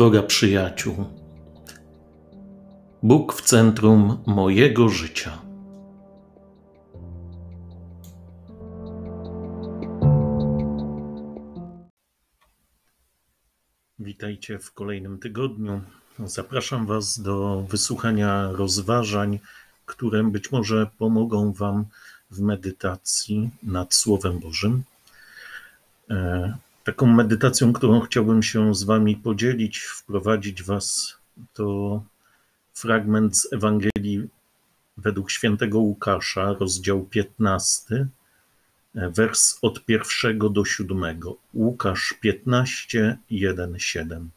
droga przyjaciół. Bóg w centrum mojego życia. Witajcie w kolejnym tygodniu. Zapraszam Was do wysłuchania rozważań, które być może pomogą Wam w medytacji nad Słowem Bożym. Taką medytacją, którą chciałbym się z Wami podzielić, wprowadzić Was, to fragment z Ewangelii według świętego Łukasza, rozdział 15, wers od pierwszego do siódmego. Łukasz 15, 1, 7.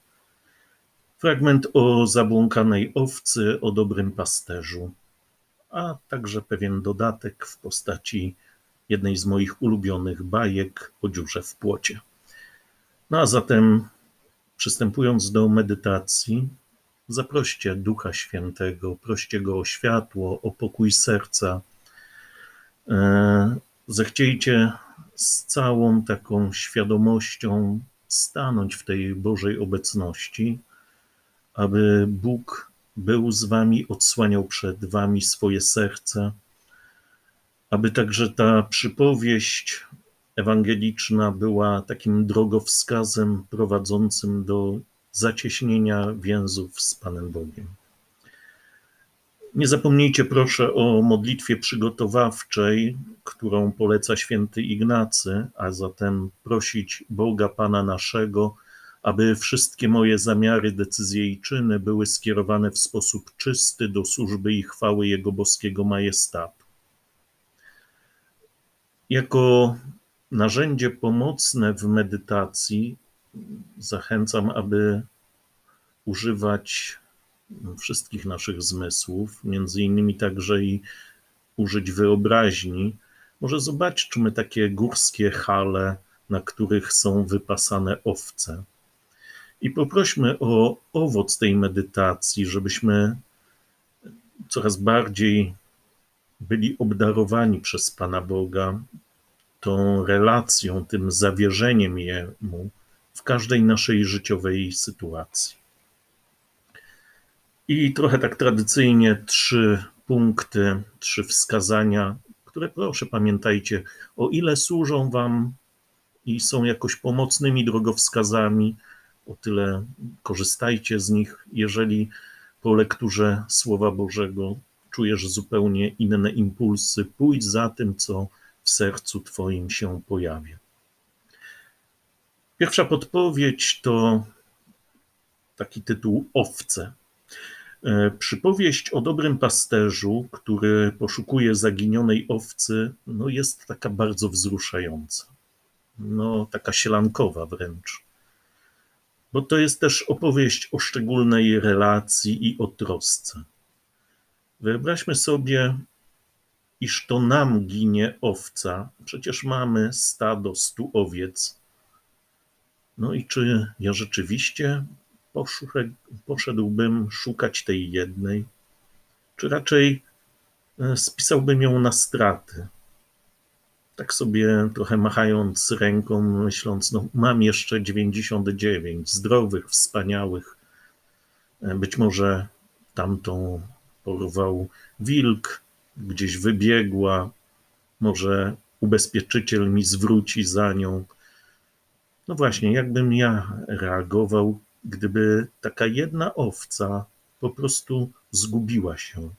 Fragment o zabłąkanej owcy, o dobrym pasterzu, a także pewien dodatek w postaci jednej z moich ulubionych bajek o dziurze w płocie. No a zatem, przystępując do medytacji, zaproście Ducha Świętego, proście Go o światło, o pokój serca. E, zechciejcie z całą taką świadomością stanąć w tej Bożej obecności, aby Bóg był z Wami, odsłaniał przed Wami swoje serce, aby także ta przypowieść ewangeliczna była takim drogowskazem prowadzącym do zacieśnienia więzów z Panem Bogiem. Nie zapomnijcie proszę o modlitwie przygotowawczej, którą poleca święty Ignacy, a zatem prosić Boga Pana naszego, aby wszystkie moje zamiary, decyzje i czyny były skierowane w sposób czysty do służby i chwały Jego boskiego majestatu. Jako narzędzie pomocne w medytacji zachęcam, aby używać wszystkich naszych zmysłów, między innymi także i użyć wyobraźni. Może zobaczmy takie górskie hale, na których są wypasane owce. I poprośmy o owoc tej medytacji, żebyśmy coraz bardziej byli obdarowani przez Pana Boga tą relacją, tym zawierzeniem Jemu w każdej naszej życiowej sytuacji. I trochę tak tradycyjnie trzy punkty, trzy wskazania, które proszę pamiętajcie, o ile służą Wam i są jakoś pomocnymi drogowskazami, o tyle korzystajcie z nich. Jeżeli po lekturze Słowa Bożego czujesz zupełnie inne impulsy, pójdź za tym, co w sercu Twoim się pojawia. Pierwsza podpowiedź to taki tytuł Owce. E, przypowieść o dobrym pasterzu, który poszukuje zaginionej owcy, no jest taka bardzo wzruszająca. No, taka sielankowa wręcz. Bo to jest też opowieść o szczególnej relacji i o trosce. Wyobraźmy sobie iż to nam ginie owca, przecież mamy stado stu owiec. No i czy ja rzeczywiście poszedłbym szukać tej jednej, czy raczej e, spisałbym ją na straty? Tak sobie trochę machając ręką, myśląc, no mam jeszcze 99 zdrowych, wspaniałych. E, być może tamtą porwał wilk, gdzieś wybiegła, może ubezpieczyciel mi zwróci za nią. No właśnie, jakbym ja reagował, gdyby taka jedna owca po prostu zgubiła się.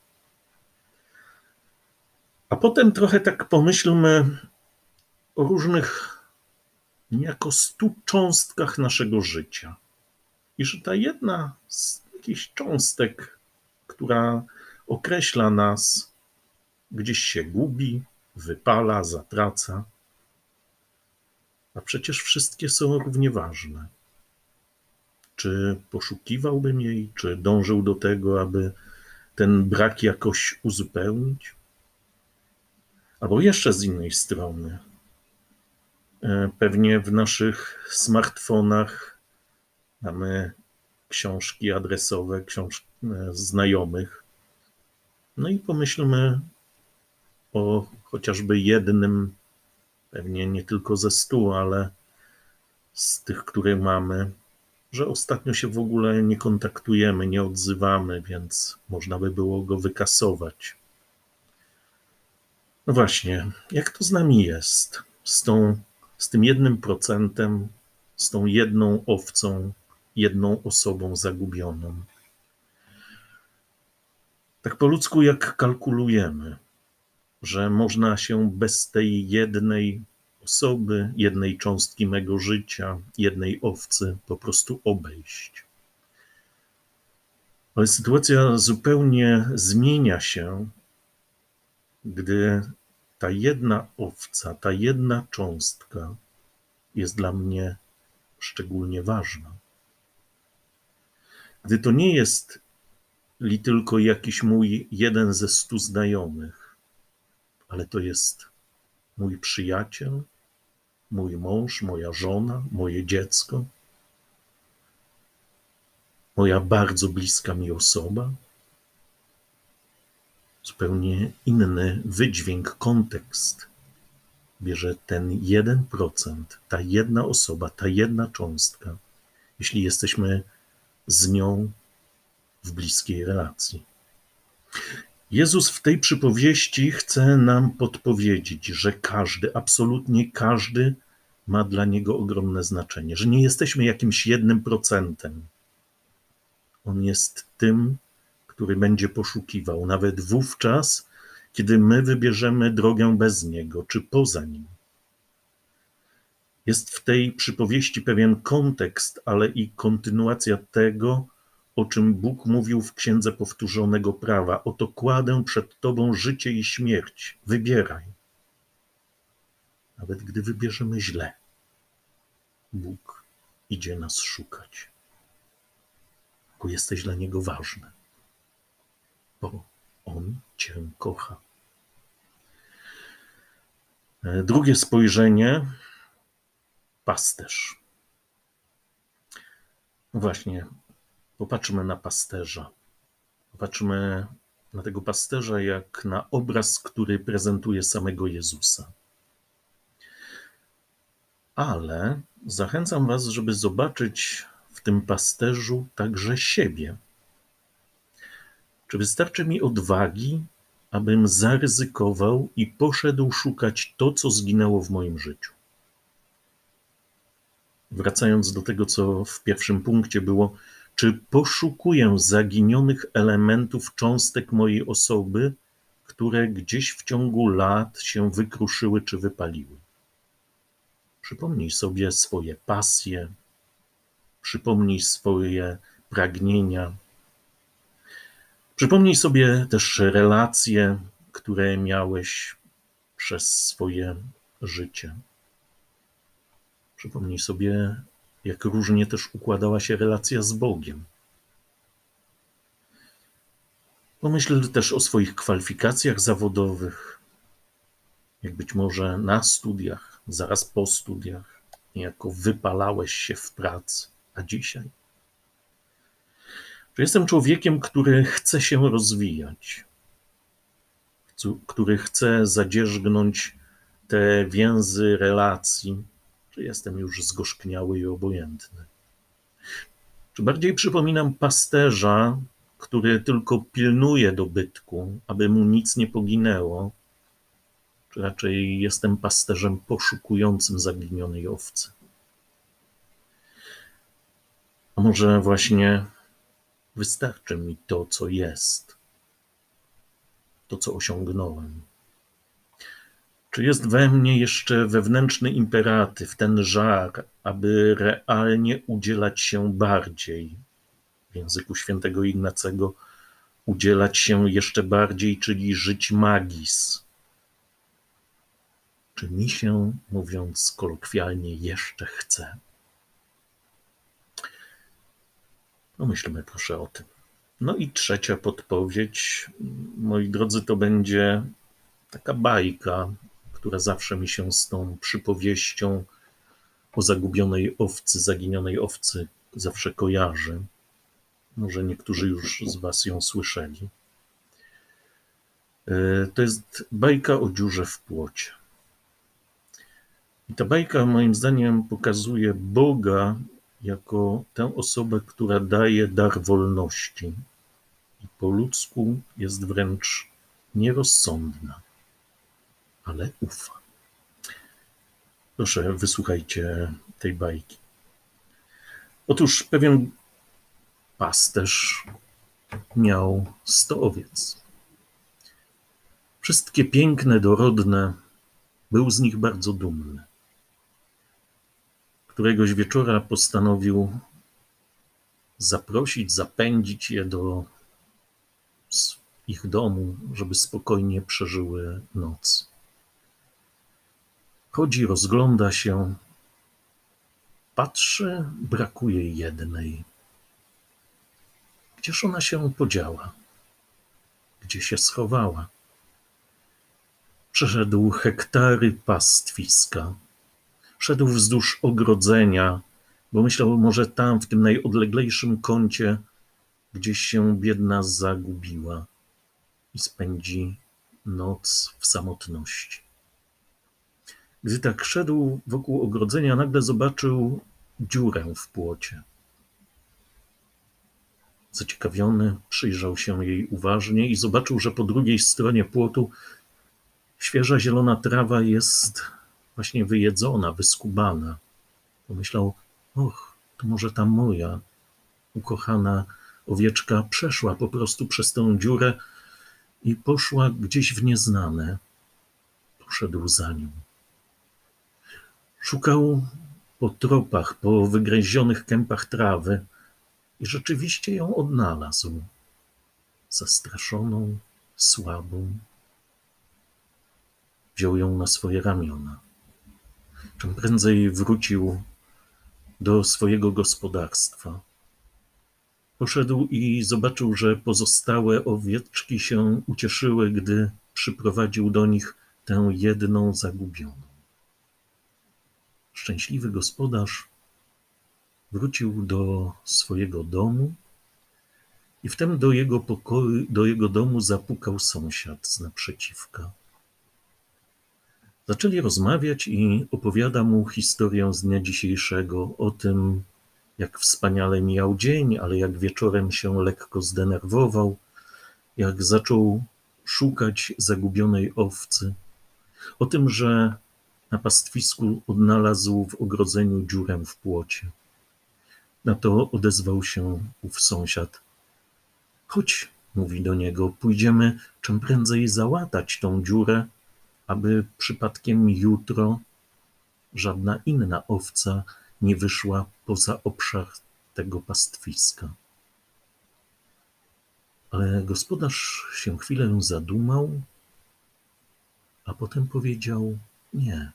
A potem trochę tak pomyślmy o różnych niejako stu cząstkach naszego życia. I że ta jedna z jakichś cząstek, która określa nas, gdzieś się gubi, wypala, zatraca. A przecież wszystkie są równie ważne. Czy poszukiwałbym jej, czy dążył do tego, aby ten brak jakoś uzupełnić? Albo jeszcze z innej strony, e, pewnie w naszych smartfonach mamy książki adresowe, książki e, znajomych. No i pomyślmy, o chociażby jednym, pewnie nie tylko ze stu, ale z tych, które mamy, że ostatnio się w ogóle nie kontaktujemy, nie odzywamy, więc można by było go wykasować. No właśnie, jak to z nami jest? Z, tą, z tym jednym procentem, z tą jedną owcą, jedną osobą zagubioną. Tak po ludzku, jak kalkulujemy, że można się bez tej jednej osoby, jednej cząstki mego życia, jednej owcy po prostu obejść. Ale sytuacja zupełnie zmienia się, gdy ta jedna owca, ta jedna cząstka jest dla mnie szczególnie ważna. Gdy to nie jest li tylko jakiś mój jeden ze stu znajomych, ale to jest mój przyjaciel, mój mąż, moja żona, moje dziecko, moja bardzo bliska mi osoba. Zupełnie inny wydźwięk, kontekst bierze ten jeden procent, ta jedna osoba, ta jedna cząstka, jeśli jesteśmy z nią w bliskiej relacji. Jezus w tej przypowieści chce nam podpowiedzieć, że każdy, absolutnie każdy ma dla niego ogromne znaczenie, że nie jesteśmy jakimś jednym procentem. On jest tym, który będzie poszukiwał, nawet wówczas, kiedy my wybierzemy drogę bez niego czy poza nim. Jest w tej przypowieści pewien kontekst, ale i kontynuacja tego, o czym Bóg mówił w Księdze Powtórzonego Prawa. Oto kładę przed Tobą życie i śmierć. Wybieraj. Nawet gdy wybierzemy źle, Bóg idzie nas szukać, bo jesteś dla Niego ważny, bo On Cię kocha. E, drugie spojrzenie pasterz. Właśnie, popatrzmy na pasterza. Popatrzmy na tego pasterza jak na obraz, który prezentuje samego Jezusa. Ale zachęcam Was, żeby zobaczyć w tym pasterzu także siebie. Czy wystarczy mi odwagi, abym zaryzykował i poszedł szukać to, co zginęło w moim życiu? Wracając do tego, co w pierwszym punkcie było, czy poszukuję zaginionych elementów cząstek mojej osoby, które gdzieś w ciągu lat się wykruszyły czy wypaliły? Przypomnij sobie swoje pasje, przypomnij swoje pragnienia. Przypomnij sobie też relacje, które miałeś przez swoje życie. Przypomnij sobie, jak różnie też układała się relacja z Bogiem. Pomyśl też o swoich kwalifikacjach zawodowych, jak być może na studiach, zaraz po studiach, niejako wypalałeś się w pracy, a dzisiaj? Czy jestem człowiekiem, który chce się rozwijać, który chce zadzierzgnąć te więzy relacji, czy jestem już zgorzkniały i obojętny? Czy bardziej przypominam pasterza, który tylko pilnuje dobytku, aby mu nic nie poginęło, czy raczej jestem pasterzem poszukującym zaginionej owcy? A może właśnie wystarczy mi to, co jest, to, co osiągnąłem? Czy jest we mnie jeszcze wewnętrzny imperatyw, ten żar, aby realnie udzielać się bardziej? W języku świętego Ignacego udzielać się jeszcze bardziej, czyli żyć magis. Czy mi się, mówiąc kolokwialnie, jeszcze chce? Pomyślmy proszę o tym. No i trzecia podpowiedź, moi drodzy, to będzie taka bajka która zawsze mi się z tą przypowieścią o zagubionej owcy, zaginionej owcy zawsze kojarzy. Może niektórzy już z Was ją słyszeli. E, to jest bajka o dziurze w płocie. I ta bajka, moim zdaniem, pokazuje Boga jako tę osobę, która daje dar wolności i po ludzku jest wręcz nierozsądna, ale ufa. Proszę, wysłuchajcie tej bajki. Otóż pewien pasterz miał sto owiec. Wszystkie piękne, dorodne, był z nich bardzo dumny. Któregoś wieczora postanowił zaprosić, zapędzić je do ich domu, żeby spokojnie przeżyły noc. Chodzi, rozgląda się, patrzy, brakuje jednej. Gdzież ona się podziała? Gdzie się schowała? Przeszedł hektary pastwiska. Szedł wzdłuż ogrodzenia, bo myślał, może tam, w tym najodleglejszym kącie, gdzieś się biedna zagubiła i spędzi noc w samotności. Gdy tak szedł wokół ogrodzenia, nagle zobaczył dziurę w płocie. Zaciekawiony przyjrzał się jej uważnie i zobaczył, że po drugiej stronie płotu świeża zielona trawa jest właśnie wyjedzona, wyskubana. Pomyślał, och, to może ta moja ukochana owieczka przeszła po prostu przez tę dziurę i poszła gdzieś w nieznane. Poszedł za nią. Szukał po tropach, po wygryzionych kępach trawy i rzeczywiście ją odnalazł. Zastraszoną, słabą. Wziął ją na swoje ramiona. Czym prędzej wrócił do swojego gospodarstwa. Poszedł i zobaczył, że pozostałe owieczki się ucieszyły, gdy przyprowadził do nich tę jedną zagubioną. Szczęśliwy gospodarz wrócił do swojego domu i wtem do jego pokoju, do jego domu zapukał sąsiad z naprzeciwka. Zaczęli rozmawiać i opowiada mu historię z dnia dzisiejszego o tym, jak wspaniale mijał dzień, ale jak wieczorem się lekko zdenerwował, jak zaczął szukać zagubionej owcy, o tym, że na pastwisku odnalazł w ogrodzeniu dziurę w płocie. Na to odezwał się ów sąsiad. Chodź, mówi do niego, pójdziemy czym prędzej załatać tą dziurę, aby przypadkiem jutro żadna inna owca nie wyszła poza obszar tego pastwiska. Ale gospodarz się chwilę zadumał, a potem powiedział: Nie,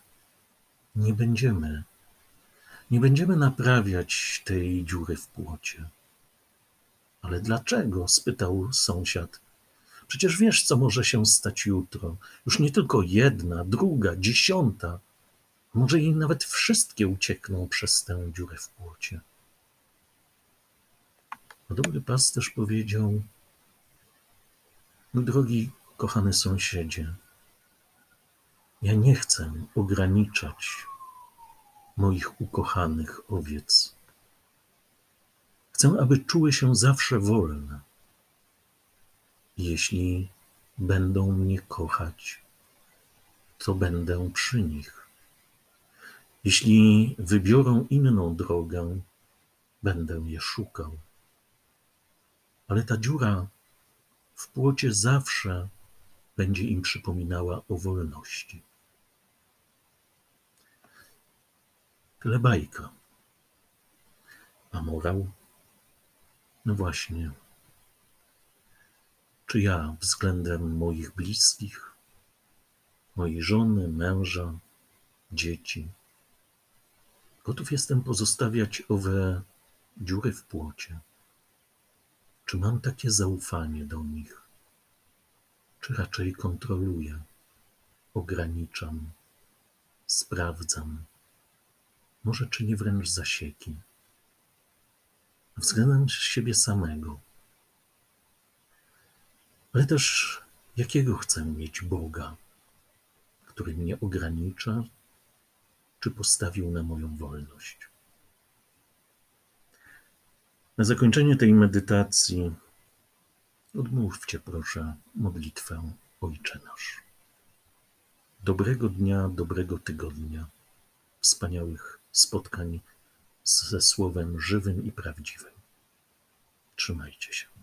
nie będziemy. Nie będziemy naprawiać tej dziury w płocie. Ale dlaczego? spytał sąsiad. Przecież wiesz, co może się stać jutro. Już nie tylko jedna, druga, dziesiąta, może i nawet wszystkie uciekną przez tę dziurę w płocie. A dobry pasterz powiedział: Mój drogi, kochany sąsiedzie, ja nie chcę ograniczać moich ukochanych owiec. Chcę, aby czuły się zawsze wolne. Jeśli będą mnie kochać, to będę przy nich. Jeśli wybiorą inną drogę, będę je szukał. Ale ta dziura w płocie zawsze będzie im przypominała o wolności. Tyle bajka. A morał? No właśnie. Czy ja względem moich bliskich, mojej żony, męża, dzieci, gotów jestem pozostawiać owe dziury w płocie? Czy mam takie zaufanie do nich? Czy raczej kontroluję, ograniczam, sprawdzam? Może czyni wręcz zasieki względem siebie samego, ale też jakiego chcę mieć Boga, który mnie ogranicza, czy postawił na moją wolność. Na zakończenie tej medytacji odmówcie proszę modlitwę Ojcze Nasz. Dobrego dnia, dobrego tygodnia, wspaniałych spotkań ze Słowem żywym i prawdziwym. Trzymajcie się.